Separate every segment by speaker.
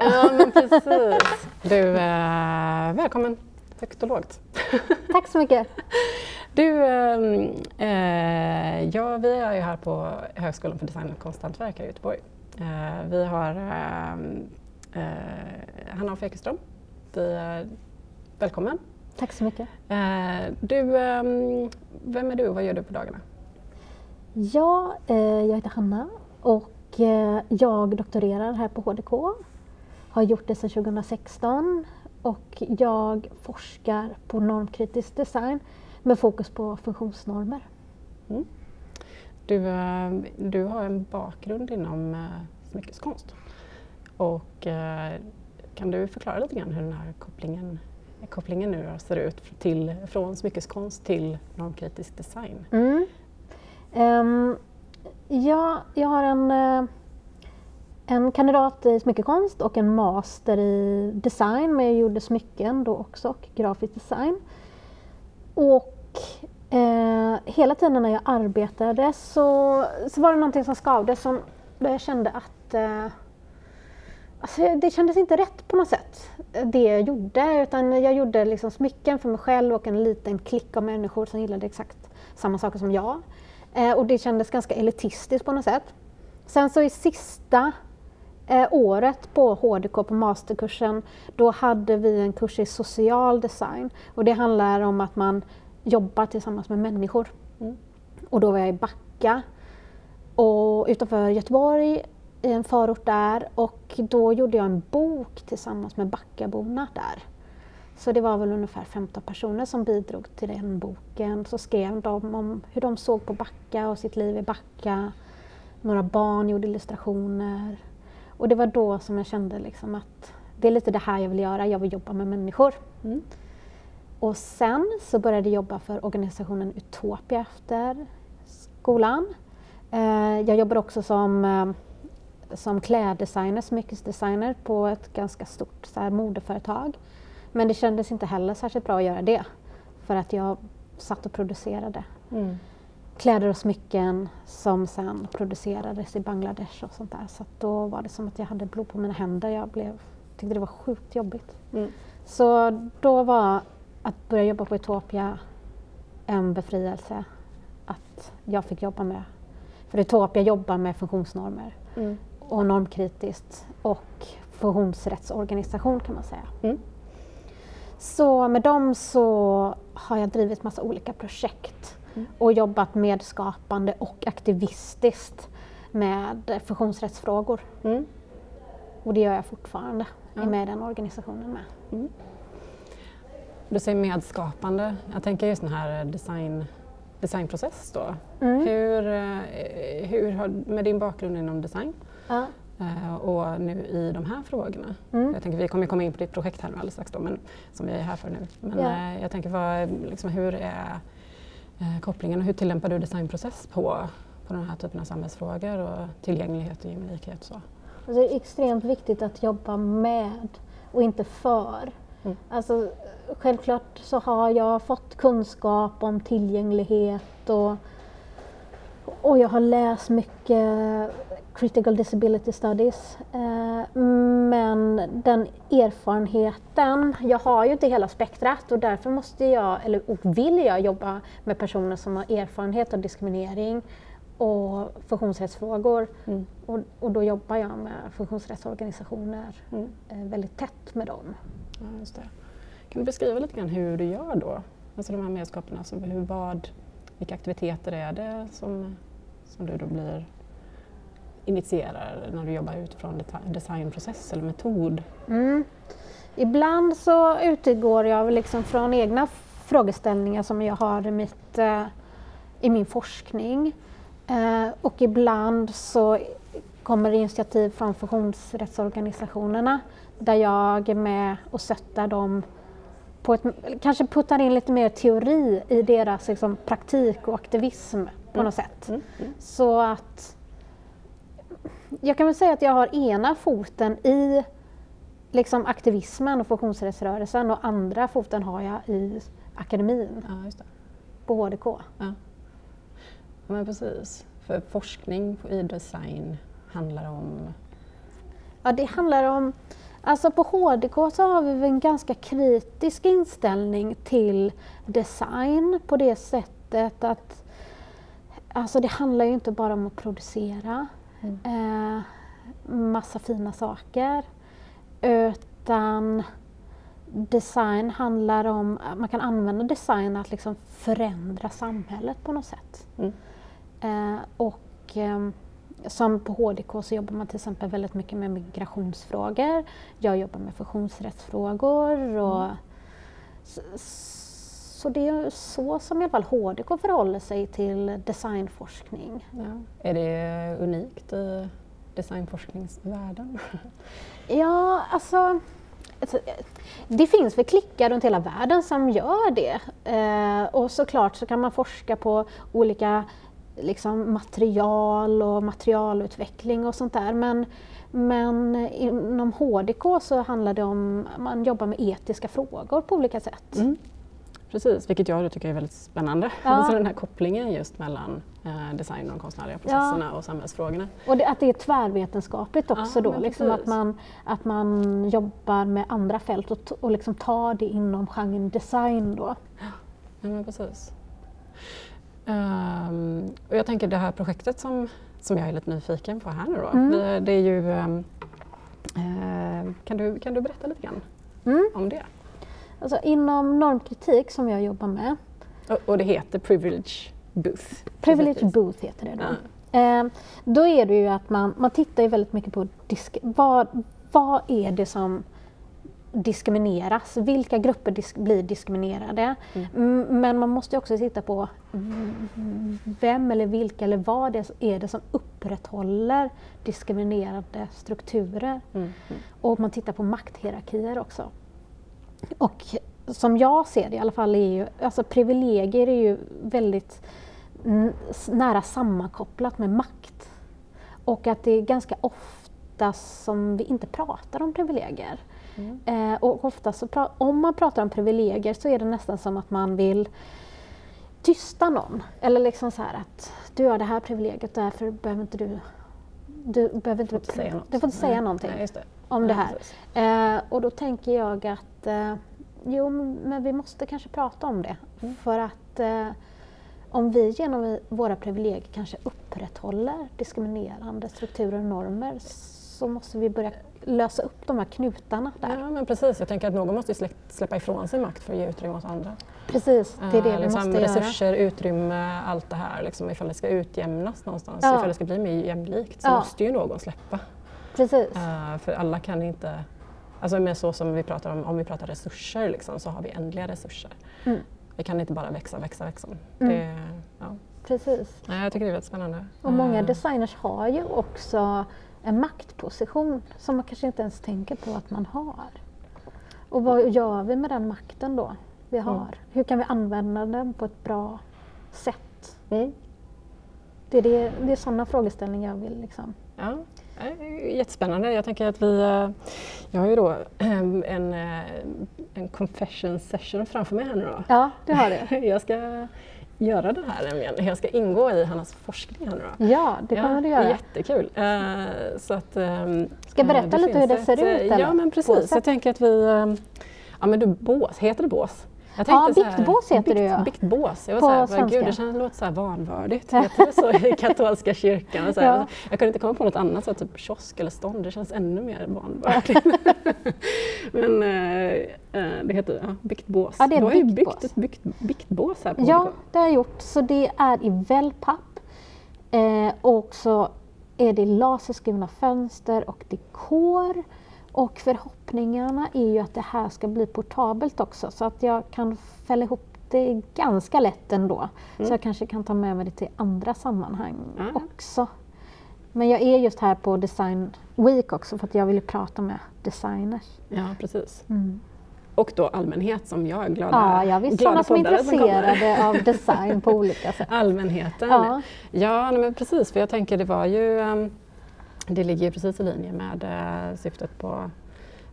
Speaker 1: Ja, men precis. Du, eh, välkommen högt och lågt.
Speaker 2: Tack så mycket.
Speaker 1: Du, ehm, eh, ja, vi är ju här på Högskolan för design och konsthantverk i Göteborg. Eh, vi har ehm, eh, Hanna af Ekeström. Vi, eh, välkommen.
Speaker 2: Tack så mycket.
Speaker 1: Eh, du, vem är du och vad gör du på dagarna?
Speaker 2: Ja, eh, jag heter Hanna och eh, jag doktorerar här på HDK. Har gjort det sedan 2016 och jag forskar på normkritisk design med fokus på funktionsnormer.
Speaker 1: Mm. Du, eh, du har en bakgrund inom eh, smyckeskonst. Och, eh, kan du förklara lite grann hur den här kopplingen, kopplingen nu ser ut till, från smyckeskonst till normkritisk design?
Speaker 2: Mm. Um, ja, jag har en, en kandidat i smyckekonst och en master i design, men jag gjorde smycken då också och grafisk design. Och eh, hela tiden när jag arbetade så, så var det någonting som skavde som där jag kände att eh, Alltså, det kändes inte rätt på något sätt, det jag gjorde. Utan jag gjorde liksom smycken för mig själv och en liten klick av människor som gillade exakt samma saker som jag. Eh, och det kändes ganska elitistiskt på något sätt. Sen så i sista eh, året på HDK på masterkursen, då hade vi en kurs i social design. Och det handlar om att man jobbar tillsammans med människor. Mm. Och då var jag i Backa och utanför Göteborg i en förort där och då gjorde jag en bok tillsammans med Backaborna där. Så det var väl ungefär 15 personer som bidrog till den boken. Så skrev de om hur de såg på Backa och sitt liv i Backa. Några barn gjorde illustrationer. Och det var då som jag kände liksom att det är lite det här jag vill göra, jag vill jobba med människor. Mm. Och sen så började jag jobba för organisationen Utopia efter skolan. Eh, jag jobbar också som, eh, som kläddesigner, smyckesdesigner på ett ganska stort så här, modeföretag. Men det kändes inte heller särskilt bra att göra det för att jag satt och producerade mm. Kläder och smycken som sen producerades i Bangladesh och sånt där. Så då var det som att jag hade blod på mina händer. Jag blev, tyckte det var sjukt jobbigt. Mm. Så då var att börja jobba på Utopia en befrielse. Att jag fick jobba med, för Utopia jobbar med funktionsnormer mm. och normkritiskt och funktionsrättsorganisation kan man säga. Mm. Så med dem så har jag drivit massa olika projekt mm. och jobbat medskapande och aktivistiskt med funktionsrättsfrågor. Mm. Och det gör jag fortfarande, ja. är med i den organisationen med. Mm.
Speaker 1: Du säger medskapande. Jag tänker just den här design, designprocess då. Mm. Hur, eh, hur har, med din bakgrund inom design, ja. Uh, och nu i de här frågorna. Mm. Jag tänker, vi kommer komma in på ditt projekt här nu alldeles strax då, men, som vi är här för nu. Men yeah. jag tänker, vad, liksom, hur är uh, kopplingen och hur tillämpar du designprocess på, på den här typen av samhällsfrågor och tillgänglighet och jämlikhet? Så?
Speaker 2: Alltså, det är extremt viktigt att jobba med och inte för. Mm. Alltså, självklart så har jag fått kunskap om tillgänglighet och, och jag har läst mycket critical disability studies. Eh, men den erfarenheten, jag har ju inte hela spektrat och därför måste jag, eller vill jag jobba med personer som har erfarenhet av diskriminering och funktionsrättsfrågor. Mm. Och, och, då jobbar jag med funktionsrättsorganisationer mm. Eh, väldigt tätt med dem.
Speaker 1: Ja. Kan du beskriva lite grann hur du gör då? Alltså de här medskapen, alltså hur, vad, vilka aktiviteter är det som, som du då blir initierar när du jobbar utifrån designprocess eller metod? Mm.
Speaker 2: Ibland så utgår jag liksom från egna frågeställningar som jag har i, mitt, eh, i min forskning. Eh, och ibland så kommer initiativ från funktionsrättsorganisationerna där jag är med och stöttar dem på ett, kanske puttar in lite mer teori i deras liksom, praktik och aktivism på mm. något sätt. Mm. Mm. Så att jag kan väl säga att jag har ena foten i liksom aktivismen och funktionsrättsrörelsen och andra foten har jag i akademin ja, på HDK. Ja.
Speaker 1: ja. men precis. För forskning i design handlar om?
Speaker 2: Ja, det handlar om Alltså på HDK så har vi en ganska kritisk inställning till design på det sättet att alltså det handlar ju inte bara om att producera mm. massa fina saker utan design handlar om, man kan använda design att liksom förändra samhället på något sätt. Mm. Eh, och eh, som på HDK så jobbar man till exempel väldigt mycket med migrationsfrågor. Jag jobbar med funktionsrättsfrågor. Och mm. Så, det är så som i alla fall HDK förhåller sig till designforskning.
Speaker 1: Ja. Är det unikt i designforskningsvärlden?
Speaker 2: ja, alltså Alltså, det finns väl klickar runt hela världen som gör det. Eh, och såklart så kan man forska på olika liksom, material och materialutveckling och sånt där. Men, men inom HDK så handlar det om att man jobbar med etiska frågor på olika sätt. Mm.
Speaker 1: Precis, vilket jag tycker är väldigt spännande. Ja. Alltså den här kopplingen just mellan eh, design och de konstnärliga processerna ja. och samhällsfrågorna.
Speaker 2: Och det, att det är tvärvetenskapligt också ja, då, liksom att, man, att man jobbar med andra fält och, och liksom tar det inom genren design då.
Speaker 1: Ja, men precis. Um, och jag tänker det här projektet som, som jag är lite nyfiken på här nu då, mm. det, det, är ju um, uh, kan, du, kan du berätta lite grann mm. om det?
Speaker 2: Alltså inom normkritik som jag jobbar med.
Speaker 1: Och, och det heter Privilege Booth?
Speaker 2: Privilege Booth heter det då. Ja. Eh, då är det ju att man, man tittar ju väldigt mycket på disk, vad, vad är det som diskrimineras? Vilka grupper disk, blir diskriminerade? Mm. Men man måste också titta på vem eller vilka eller vad det är det som upprätthåller diskriminerande strukturer. Mm. Mm. Och man tittar på makthierarkier också. Och som jag ser det i alla fall är ju, alltså privilegier är ju väldigt nära sammankopplat med makt. Och att det är ganska ofta som vi inte pratar om privilegier. Mm. Eh, och ofta så om man pratar om privilegier så är det nästan som att man vill tysta någon. Eller liksom så här att du har det här privilegiet därför behöver inte du du behöver inte,
Speaker 1: får säga,
Speaker 2: du får inte säga någonting
Speaker 1: Nej.
Speaker 2: Om det här. Eh, och då tänker jag att eh, jo, men vi måste kanske prata om det. Mm. För att eh, om vi genom våra privilegier kanske upprätthåller diskriminerande strukturer och normer så måste vi börja lösa upp de här knutarna där.
Speaker 1: Ja, men precis. Jag tänker att någon måste släppa ifrån sig makt för att ge utrymme åt andra.
Speaker 2: Precis, det är det vi liksom måste
Speaker 1: resurser,
Speaker 2: göra.
Speaker 1: utrymme, allt det här. Liksom, ifall det ska utjämnas någonstans, ja. ifall det ska bli mer jämlikt så ja. måste ju någon släppa.
Speaker 2: Precis.
Speaker 1: Uh, för alla kan inte Alltså med så som vi pratar om, om vi pratar resurser liksom, så har vi ändliga resurser. Mm. Vi kan inte bara växa, växa, växa. Mm. Det,
Speaker 2: ja. Precis.
Speaker 1: Ja, jag tycker det är väldigt spännande.
Speaker 2: Och många eh. designers har ju också en maktposition som man kanske inte ens tänker på att man har. Och vad gör vi med den makten då vi mm. har? Mm. Hur kan vi använda den på ett bra sätt? Mm. Det, är det, det är sådana frågeställningar jag vill liksom.
Speaker 1: Ja. Jättespännande. Jag tänker att vi, eh, jag har ju då en, eh, en confession session framför mig här nu då.
Speaker 2: Ja, du har det.
Speaker 1: Jag ska göra det här nämligen. Jag ska ingå i Hannas forskning här nu
Speaker 2: då. Ja, det kommer ja, du göra.
Speaker 1: Jättekul. Uh, så att, um,
Speaker 2: ska jag berätta lite hur det ser ett, ut? Eller?
Speaker 1: Ja, men precis. Båset. Jag tänker att vi, um, ja men du, bås, heter det bås?
Speaker 2: Jag ja, biktbås heter det
Speaker 1: ju. Biktbås. Jag var så här, gud, det känns, låter så här vanvördigt. Heter det så i katolska kyrkan? Så ja. Jag kunde inte komma på något annat, så typ kiosk eller stånd. Det känns ännu mer vanvördigt. Men äh, det heter ja, biktbås.
Speaker 2: Ja, det är
Speaker 1: du
Speaker 2: har ju
Speaker 1: byggt ett bikt, biktbås här på
Speaker 2: Ja, HDK. det har jag gjort. Så det är i wellpapp. Eh, och så är det laserskurna fönster och dekor. Och förhoppningarna är ju att det här ska bli portabelt också så att jag kan fälla ihop det ganska lätt ändå. Mm. Så jag kanske kan ta med mig det till andra sammanhang mm. också. Men jag är just här på Design Week också för att jag vill prata med designers.
Speaker 1: Ja, precis. Mm. Och då allmänhet som jag glada
Speaker 2: Ja, ja visst. Sådana som är intresserade som av design på olika sätt.
Speaker 1: Allmänheten. Ja, ja men precis. För jag tänker det var ju um, det ligger precis i linje med eh, syftet på,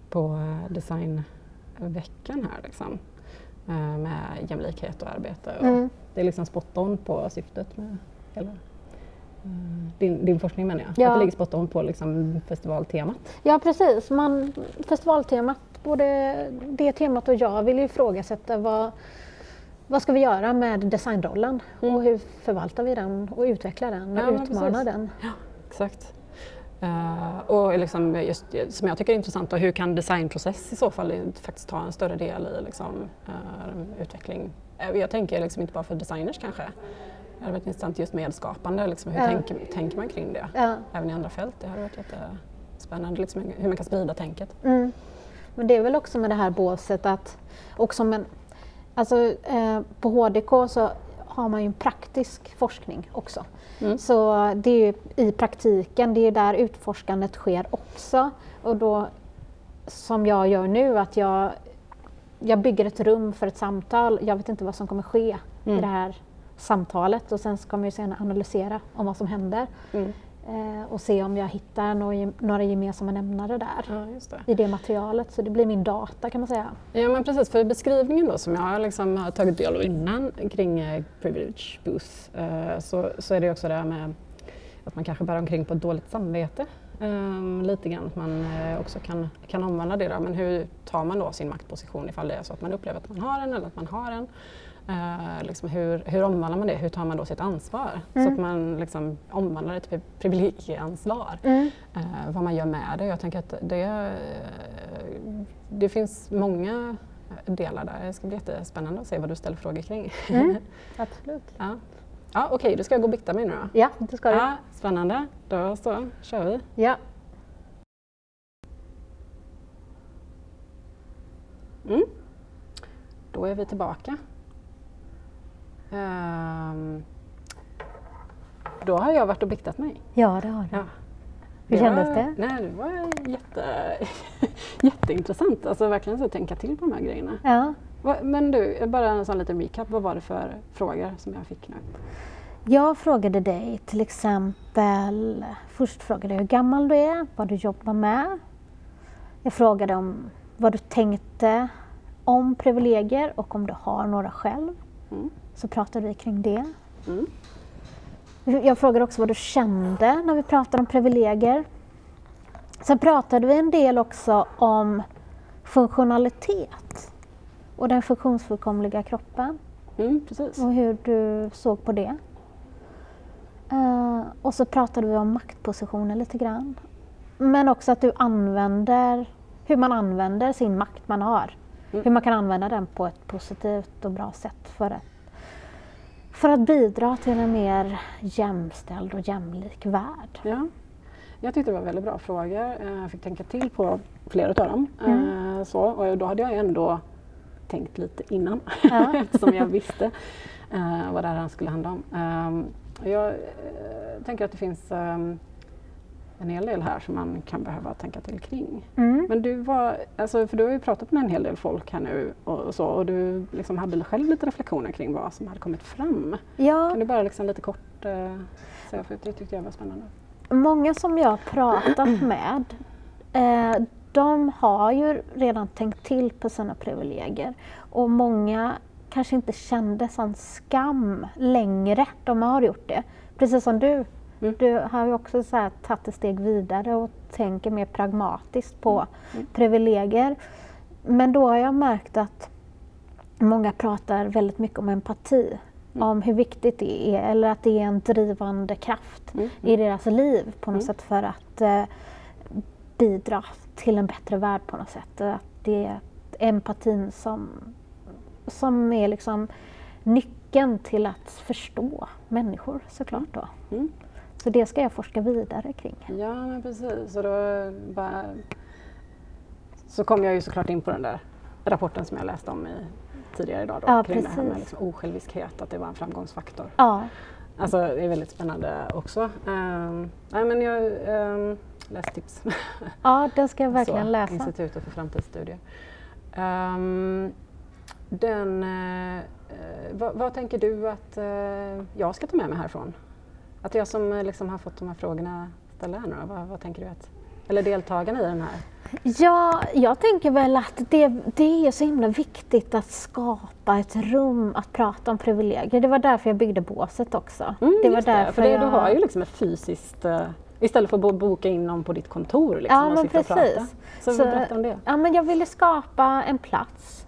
Speaker 1: på eh, designveckan här. Liksom. Eh, med jämlikhet och arbete. Och mm. Det är liksom spot on på syftet med hela din, din forskning menar jag. Ja. Att det ligger spot on på liksom festivaltemat.
Speaker 2: Ja precis, Man, festivaltemat, både det temat och jag vill ju ifrågasätta vad, vad ska vi göra med designrollen mm. och hur förvaltar vi den och utvecklar den och ja, utmanar den.
Speaker 1: Ja, exakt. Uh, och liksom just, som jag tycker är intressant, och hur kan designprocess i så fall faktiskt ta en större del i liksom, uh, utveckling? Uh, jag tänker liksom inte bara för designers kanske. Det hade varit intressant just medskapande, liksom, hur ja. tänker, tänker man kring det? Ja. Även i andra fält, det hade varit jättespännande liksom, hur man kan sprida tänket.
Speaker 2: Mm. Men det är väl också med det här båset att, också med, alltså, på HDK så har man ju en praktisk forskning också. Mm. Så det är ju i praktiken, det är där utforskandet sker också. Och då, som jag gör nu, att jag, jag bygger ett rum för ett samtal. Jag vet inte vad som kommer ske mm. i det här samtalet och sen ska man ju sen analysera om vad som händer. Mm och se om jag hittar några, några gemensamma nämnare där ja, det. i det materialet. Så det blir min data kan man säga.
Speaker 1: Ja men precis, för beskrivningen då som jag liksom har tagit del av innan kring eh, privilege booth eh, så, så är det också det här med att man kanske bär omkring på ett dåligt samvete. Um, lite grann, att man uh, också kan, kan omvandla det. Då. Men hur tar man då sin maktposition ifall det är så att man upplever att man har en eller att man har en? Uh, liksom hur, hur omvandlar man det? Hur tar man då sitt ansvar? Mm. Så att man liksom omvandlar det till privilegieansvar. Mm. Uh, vad man gör med det. Jag tänker att det, det finns många delar där. Det ska bli jättespännande att se vad du ställer frågor kring.
Speaker 2: Mm. Absolut.
Speaker 1: ja. Ja, Okej, okay, då ska jag gå och bikta mig nu då.
Speaker 2: Ja, det ska du. Ja,
Speaker 1: spännande. Då så, kör vi.
Speaker 2: Ja.
Speaker 1: Mm. Då är vi tillbaka. Um, då har jag varit och biktat mig.
Speaker 2: Ja, det har du. Ja. Hur kändes det?
Speaker 1: Nej, det var jätte, jätteintressant. Alltså verkligen så tänka till på de här grejerna.
Speaker 2: Ja.
Speaker 1: Men du, bara en sån liten recap. Vad var det för frågor som jag fick nu?
Speaker 2: Jag frågade dig till exempel, först frågade jag hur gammal du är, vad du jobbar med. Jag frågade om vad du tänkte om privilegier och om du har några själv. Mm. Så pratade vi kring det. Mm. Jag frågade också vad du kände när vi pratade om privilegier. Sen pratade vi en del också om funktionalitet och den funktionsfullkomliga kroppen.
Speaker 1: Mm,
Speaker 2: och hur du såg på det. Uh, och så pratade vi om maktpositioner lite grann. Men också att du använder, hur man använder sin makt man har. Mm. Hur man kan använda den på ett positivt och bra sätt för att, för att bidra till en mer jämställd och jämlik värld.
Speaker 1: Ja. Jag tyckte det var väldigt bra frågor. Eh, jag fick tänka till på flera av dem. Mm. Eh, så, och då hade jag ändå tänkt lite innan ja. eftersom jag visste vad det här skulle handla om. Ehm, jag eh, tänker att det finns um, en hel del här som man kan behöva tänka till kring. Mm. Men du var, alltså, för du har ju pratat med en hel del folk här nu och, och så och du liksom hade själv lite reflektioner kring vad som hade kommit fram.
Speaker 2: Ja.
Speaker 1: Kan du bara liksom lite kort uh, säga, för det tyckte jag var spännande.
Speaker 2: Många som jag har pratat med eh, de har ju redan tänkt till på sina privilegier och många kanske inte kände sån skam längre. De har gjort det. Precis som du. Mm. Du har ju också så här tagit ett steg vidare och tänker mer pragmatiskt på mm. mm. privilegier. Men då har jag märkt att många pratar väldigt mycket om empati. Mm. Om hur viktigt det är eller att det är en drivande kraft mm. i mm. deras liv på något sätt för att eh, bidra till en bättre värld på något sätt. Att det är empatin som som är liksom nyckeln till att förstå människor såklart. Då. Mm. Så det ska jag forska vidare kring.
Speaker 1: Ja, men precis. Och då bara... Så kom jag ju såklart in på den där rapporten som jag läste om i, tidigare idag då,
Speaker 2: ja,
Speaker 1: kring
Speaker 2: precis.
Speaker 1: det här med liksom osjälviskhet, att det var en framgångsfaktor.
Speaker 2: Ja.
Speaker 1: Alltså det är väldigt spännande också. Um, nej, men jag um, läste tips.
Speaker 2: Ja, det ska jag verkligen Så, läsa.
Speaker 1: Institutet för framtidsstudier. Um, den, eh, vad, vad, tänker du att eh, jag ska ta med mig härifrån? Att jag som eh, liksom har fått de här frågorna ställda här nu, vad, vad tänker du att eller deltagarna i den här?
Speaker 2: Ja, jag tänker väl att det, det är så himla viktigt att skapa ett rum att prata om privilegier. Det var därför jag byggde båset också.
Speaker 1: Mm,
Speaker 2: det var
Speaker 1: därför det, för det, jag... du har ju liksom ett fysiskt uh, Istället för att boka in någon på ditt kontor liksom,
Speaker 2: ja, men precis.
Speaker 1: Så, så berätta om det.
Speaker 2: Ja, men jag ville skapa en plats.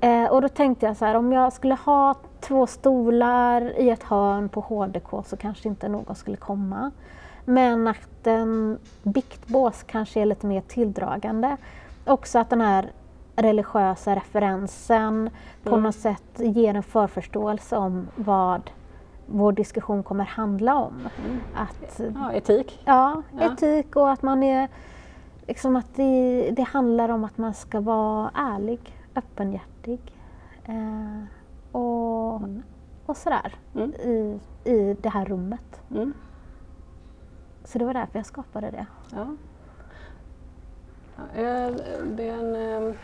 Speaker 2: Eh, och då tänkte jag så här, om jag skulle ha två stolar i ett hörn på HDK så kanske inte någon skulle komma. Men att en biktbås kanske är lite mer tilldragande. Också att den här religiösa referensen mm. på något sätt ger en förförståelse om vad vår diskussion kommer handla om. Mm.
Speaker 1: Att, ja, etik.
Speaker 2: Ja, ja, etik och att man är liksom att det, det handlar om att man ska vara ärlig, öppenhjärtig eh, och, mm. och sådär mm. i, i det här rummet. Mm. Så det var därför jag skapade det.
Speaker 1: Ja. det är en, ehm,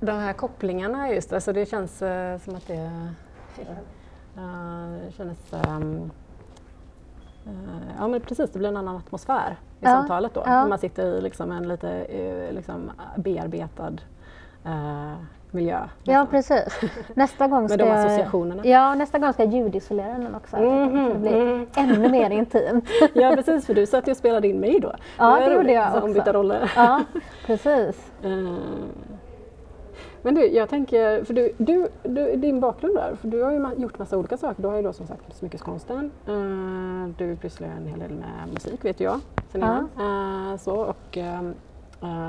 Speaker 1: de här kopplingarna just, alltså det känns eh, som att det uh, känns um, uh, ja men precis, det blir en annan atmosfär i ja. samtalet då. Ja. När man sitter i liksom en lite liksom bearbetad miljö.
Speaker 2: Ja liksom. precis. Nästa gång
Speaker 1: ska Med de associationerna.
Speaker 2: Ja, nästa gång ska jag ljudisolera den också. Mm det blir mm. ännu mer intimt.
Speaker 1: ja precis, för du satt ju och spelade in mig då.
Speaker 2: Ja, det, det gjorde jag också.
Speaker 1: Ombytta roller.
Speaker 2: Ja, precis.
Speaker 1: Men du, jag tänker, för du, du, du, din bakgrund där, för du har ju gjort massa olika saker. Du har ju då som sagt smyckeskonsten. Uh, du pysslar en hel del med musik vet jag sen innan. Uh, så, och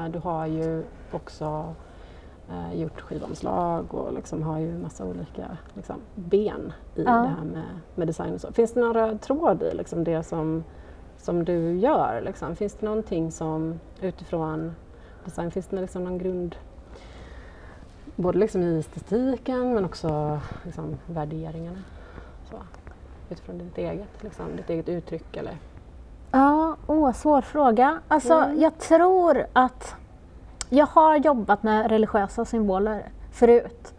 Speaker 1: du har ju också uh, gjort skivomslag och liksom har ju massa olika liksom, ben i ja. det här med, med design och så. Finns det några tråd i liksom, det som, som du gör? Liksom? Finns det någonting som utifrån design, finns det liksom någon grund både liksom i estetiken men också liksom värderingarna. Så, utifrån ditt eget, liksom, ditt eget uttryck eller?
Speaker 2: Ja, åh, svår fråga. Alltså, mm. Jag tror att jag har jobbat med religiösa symboler förut.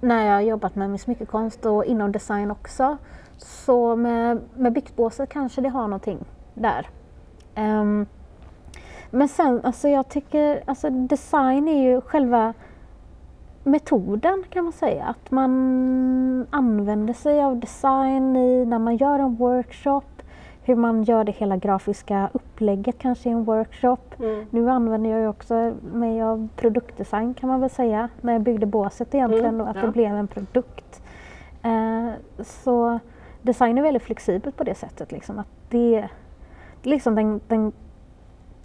Speaker 2: När jag har jobbat med min smyckekonst och inom design också. Så med, med biktbåset kanske det har någonting där. Um, men sen, alltså jag tycker, alltså design är ju själva metoden kan man säga. Att man använder sig av design i, när man gör en workshop, hur man gör det hela grafiska upplägget kanske i en workshop. Mm. Nu använder jag ju också mig av produktdesign kan man väl säga, när jag byggde båset egentligen mm. och att ja. det blev en produkt. Eh, så design är väldigt flexibelt på det sättet. Liksom, att det, liksom den, den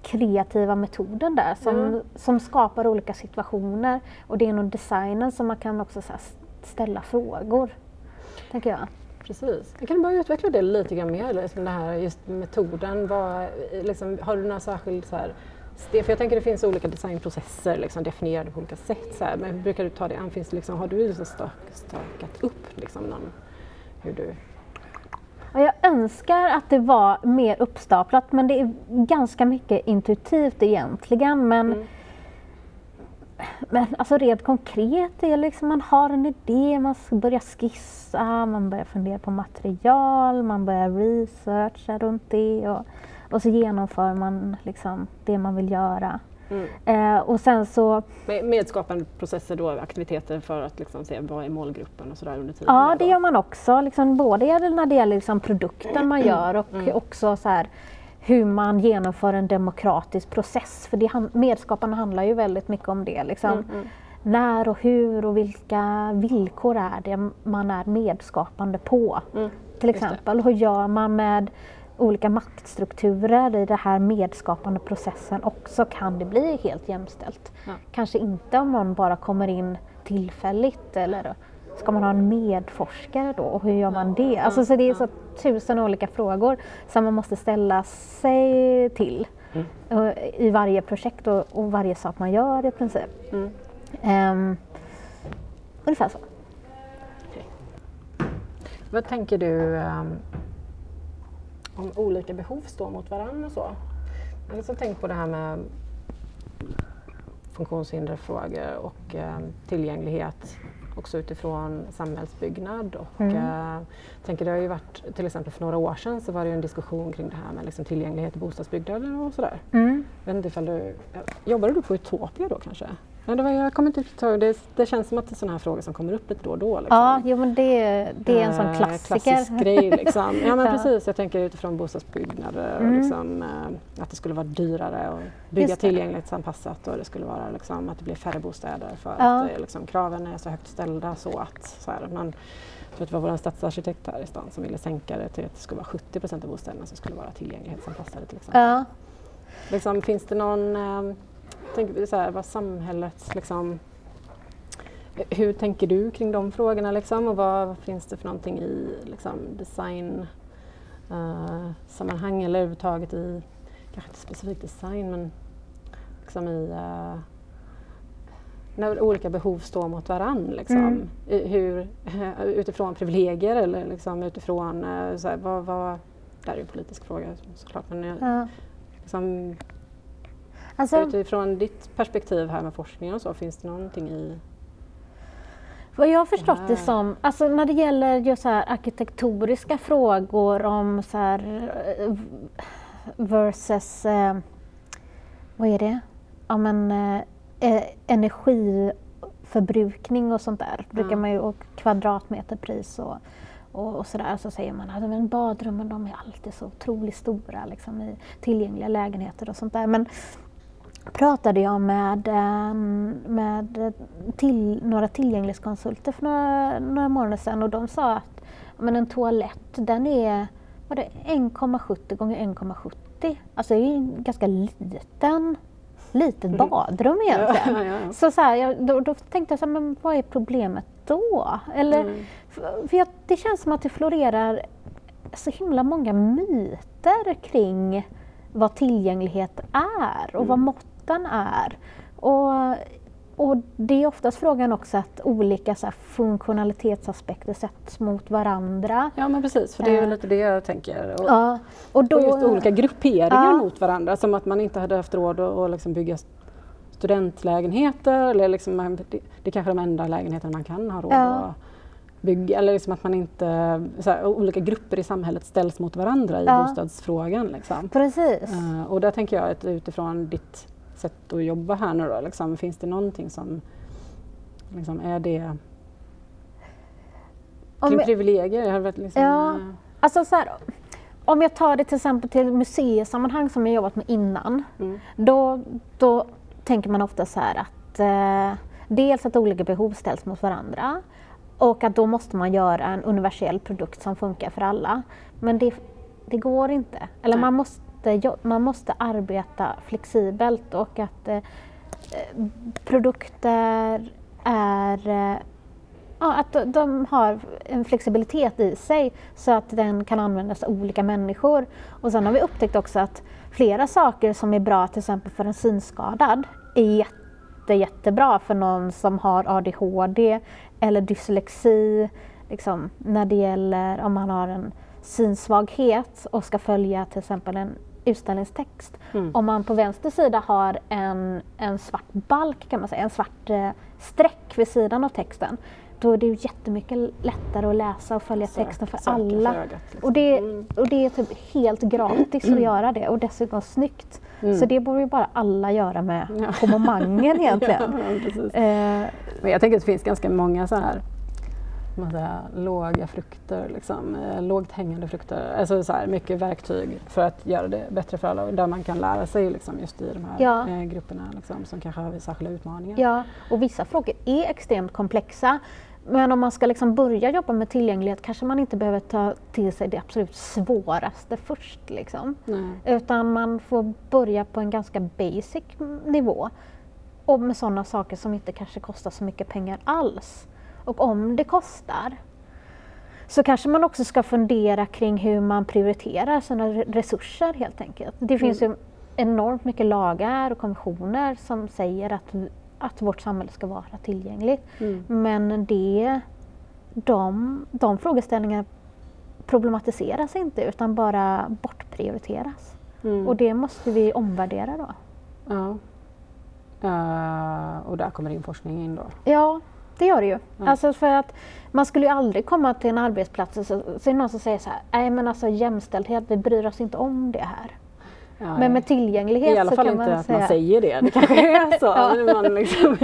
Speaker 2: kreativa metoden där som, mm. som skapar olika situationer. Och det är nog designen som man kan också ställa frågor, tänker jag.
Speaker 1: Precis. Kan du bara utveckla det lite grann mer, liksom det här just metoden. Vad, liksom, har du några särskild så här, för jag tänker det finns olika designprocesser liksom, definierade på olika sätt. Så här. Men hur brukar du ta det an? Finns det liksom, har du liksom stakat upp liksom, någon, hur du
Speaker 2: jag önskar att det var mer uppstaplat men det är ganska mycket intuitivt egentligen. Men, mm. Men alltså rent konkret är liksom man har en idé, man börjar skissa, man börjar fundera på material, man börjar researcha runt det och, och så genomför man liksom det man vill göra. Mm. Eh, och sen så...
Speaker 1: Med, medskapande processer då, aktiviteter för att liksom se vad är målgruppen och sådär under tiden?
Speaker 2: Ja, det gör man också. Liksom, både när det gäller liksom produkten man gör och mm. också så här, hur man genomför en demokratisk process. För det, medskaparna handlar ju väldigt mycket om det. Liksom. Mm, mm. När och hur och vilka villkor är det man är medskapande på? Mm, till exempel, hur gör man med olika maktstrukturer i den här medskapande processen också kan det bli helt jämställt. Ja. Kanske inte om någon bara kommer in tillfälligt eller ska man ha en medforskare då och hur gör man det? Alltså, så det är så tusen olika frågor som man måste ställa sig till mm. i varje projekt och, och, varje sak man gör i princip. Mm. Um, ungefär så. Okay.
Speaker 1: Vad tänker du um om olika behov står mot varandra och så. Jag har tänkt på det här med funktionshinderfrågor och eh, tillgänglighet också utifrån samhällsbyggnad och mm. äh, tänker det har ju varit till exempel för några år sedan så var det en diskussion kring det här med liksom tillgänglighet i bostadsbyggnader och sådär. Mm. Jag vet inte ifall du, jobbade du på Utopia då kanske? Ja, det, var, jag kommer inte det, det känns som att det är sådana här frågor som kommer upp lite då och då.
Speaker 2: Liksom. Ja, jo, men det, det är en sån eh, klassiker.
Speaker 1: Klassisk grej. Liksom. Ja, men ja. precis. Jag tänker utifrån bostadsbyggnader mm. liksom, eh, att det skulle vara dyrare att bygga tillgänglighetsanpassat och det skulle vara liksom, att det blir färre bostäder för ja. att liksom, kraven är så högt ställda så att så här, man, jag tror att det var vår stadsarkitekt här i stan som ville sänka det till att det skulle vara 70 procent av bostäderna som skulle vara tillgänglighetsanpassade till exempel. Ja. Liksom, finns det någon eh, tänker så här, vad samhällets liksom, hur tänker du kring de frågorna liksom, och vad finns det för någonting i liksom, design uh, sammanhang eller överhuvudtaget i, kanske inte specifikt design men liksom i uh, när olika behov står mot varann. Liksom. Mm. Hur, utifrån privilegier eller liksom utifrån, uh, så här, vad, vad, det här är ju en politisk fråga såklart men ja. liksom, Alltså, Utifrån ditt perspektiv här med forskning och så, finns det någonting i
Speaker 2: vad jag har förstått det som, alltså när det gäller just så arkitektoniska frågor om så här eh, versus, eh, vad är det? Ja men eh, eh energiförbrukning och sånt där, mm. brukar man ju, och kvadratmeterpris och, och, och sådär, så säger man att alltså, badrummen de är alltid så otroligt stora liksom, i tillgängliga lägenheter och sånt där. Men pratade jag med, ehm, med till, några tillgänglighetskonsulter för några, några månader sedan och de sa att men en toalett den är 1,70 gånger 1,70. Alltså det är en ganska liten litet mm. badrum egentligen. Ja, ja, ja. Så, så här, jag, då, då, tänkte jag så här, men vad är problemet då? Eller, mm. för, för jag, det känns som att det florerar så himla många myter kring vad tillgänglighet är och mm. vad mått nyttan är. Och, och det är oftast frågan också att olika så här, funktionalitetsaspekter sätts mot varandra.
Speaker 1: Ja men precis, för det är ju eh. lite det jag tänker. Och, ja, och, då, och just olika grupperingar ja. mot varandra, som att man inte hade haft råd att, att liksom bygga studentlägenheter eller liksom, det, det är kanske de enda lägenheterna man kan ha råd ja. att bygga. Eller liksom att man inte, här, olika grupper i samhället ställs mot varandra i ja. bostadsfrågan. Liksom.
Speaker 2: Precis.
Speaker 1: Uh, och där tänker jag att utifrån ditt sätt att jobba här nu då? Liksom, finns det någonting som liksom, är det kring privilegier? Har det liksom,
Speaker 2: ja, äh... alltså så här, om jag tar det till exempel till museisammanhang som jag jobbat med innan, mm. då, då tänker man ofta så här att eh, dels att olika behov ställs mot varandra och att då måste man göra en universell produkt som funkar för alla. Men det, det går inte. Eller man måste måste, man måste arbeta flexibelt och att eh, produkter är eh, ja, att de har en flexibilitet i sig så att den kan användas av olika människor. Och sen har vi upptäckt också att flera saker som är bra till exempel för en synskadad är jätte, jättebra för någon som har ADHD eller dyslexi. Liksom, när det gäller om man har en synsvaghet och ska följa till exempel en utställningstext. Mm. Om man på vänster sida har en, en svart balk, kan man säga, en svart eh, streck vid sidan av texten, då är det ju jättemycket lättare att läsa och följa Sök, texten för alla. För ögat, liksom. och, det, mm. och det är typ helt gratis att göra det och dessutom snyggt. Mm. Så det borde ju bara alla göra med ja. kommangen egentligen.
Speaker 1: ja, eh, Men jag tänker att det finns ganska många så här man säga, låga frukter, liksom, eh, lågt hängande frukter. Alltså så här, mycket verktyg för att göra det bättre för alla där man kan lära sig liksom, just i de här ja. eh, grupperna liksom, som kanske har särskilda utmaningar.
Speaker 2: Ja, och vissa frågor är extremt komplexa. Men om man ska liksom börja jobba med tillgänglighet kanske man inte behöver ta till sig det absolut svåraste först. Liksom. Utan man får börja på en ganska basic nivå och med sådana saker som inte kanske kostar så mycket pengar alls. Och om det kostar så kanske man också ska fundera kring hur man prioriterar sina resurser helt enkelt. Det finns mm. ju enormt mycket lagar och konventioner som säger att, att vårt samhälle ska vara tillgängligt. Mm. Men det, de, de frågeställningarna problematiseras inte utan bara bortprioriteras. Mm. Och det måste vi omvärdera då.
Speaker 1: Ja. Uh, och där kommer din forskning in då?
Speaker 2: Ja, det gör det ju. Ja. Alltså för att man skulle ju aldrig komma till en arbetsplats och så, så är det någon som säger så här, nej men alltså jämställdhet, vi bryr oss inte om det här. Ja, men med tillgänglighet
Speaker 1: I alla fall
Speaker 2: så
Speaker 1: kan
Speaker 2: inte
Speaker 1: man att säga... man säger det, det kanske är så. ja. man liksom...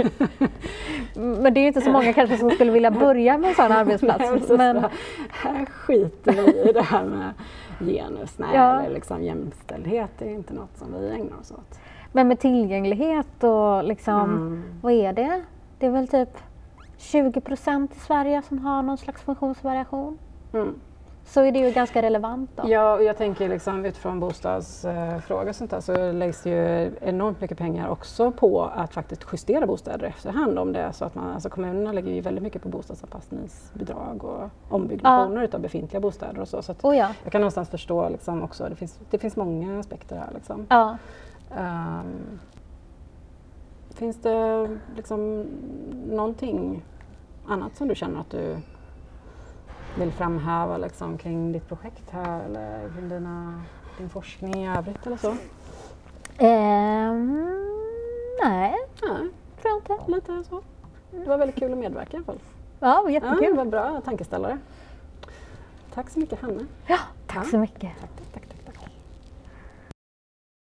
Speaker 2: men det är ju inte så många kanske som skulle vilja börja med en sån arbetsplats.
Speaker 1: Nej, men... Här skiter vi i det här med genus, nej, ja. eller liksom jämställdhet, det är inte något som vi ägnar oss åt.
Speaker 2: Men med tillgänglighet och liksom, mm. vad är det? Det är väl typ 20 procent i Sverige som har någon slags funktionsvariation. Mm. Så är det ju ganska relevant. Då.
Speaker 1: Ja, och jag tänker liksom utifrån bostadsfrågor och sånt där så läggs det ju enormt mycket pengar också på att faktiskt justera bostäder efterhand om det är så att man, alltså kommunerna lägger ju väldigt mycket på bostadsanpassningsbidrag och ombyggnationer ja. utav befintliga bostäder och så. så
Speaker 2: oh ja.
Speaker 1: Jag kan någonstans förstå liksom också, det finns, det finns många aspekter här. Liksom.
Speaker 2: Ja.
Speaker 1: Um, finns det liksom någonting annat som du känner att du vill framhäva liksom, kring ditt projekt här eller kring dina, din forskning i övrigt eller så? Um,
Speaker 2: nej,
Speaker 1: nej,
Speaker 2: tror jag inte.
Speaker 1: Lite så. Det var väldigt kul att medverka i alla fall.
Speaker 2: Ja, jättekul.
Speaker 1: Ja, det var bra tankeställare. Tack så mycket Hanna.
Speaker 2: Ja, tack ja. så mycket.
Speaker 1: Tack, tack, tack.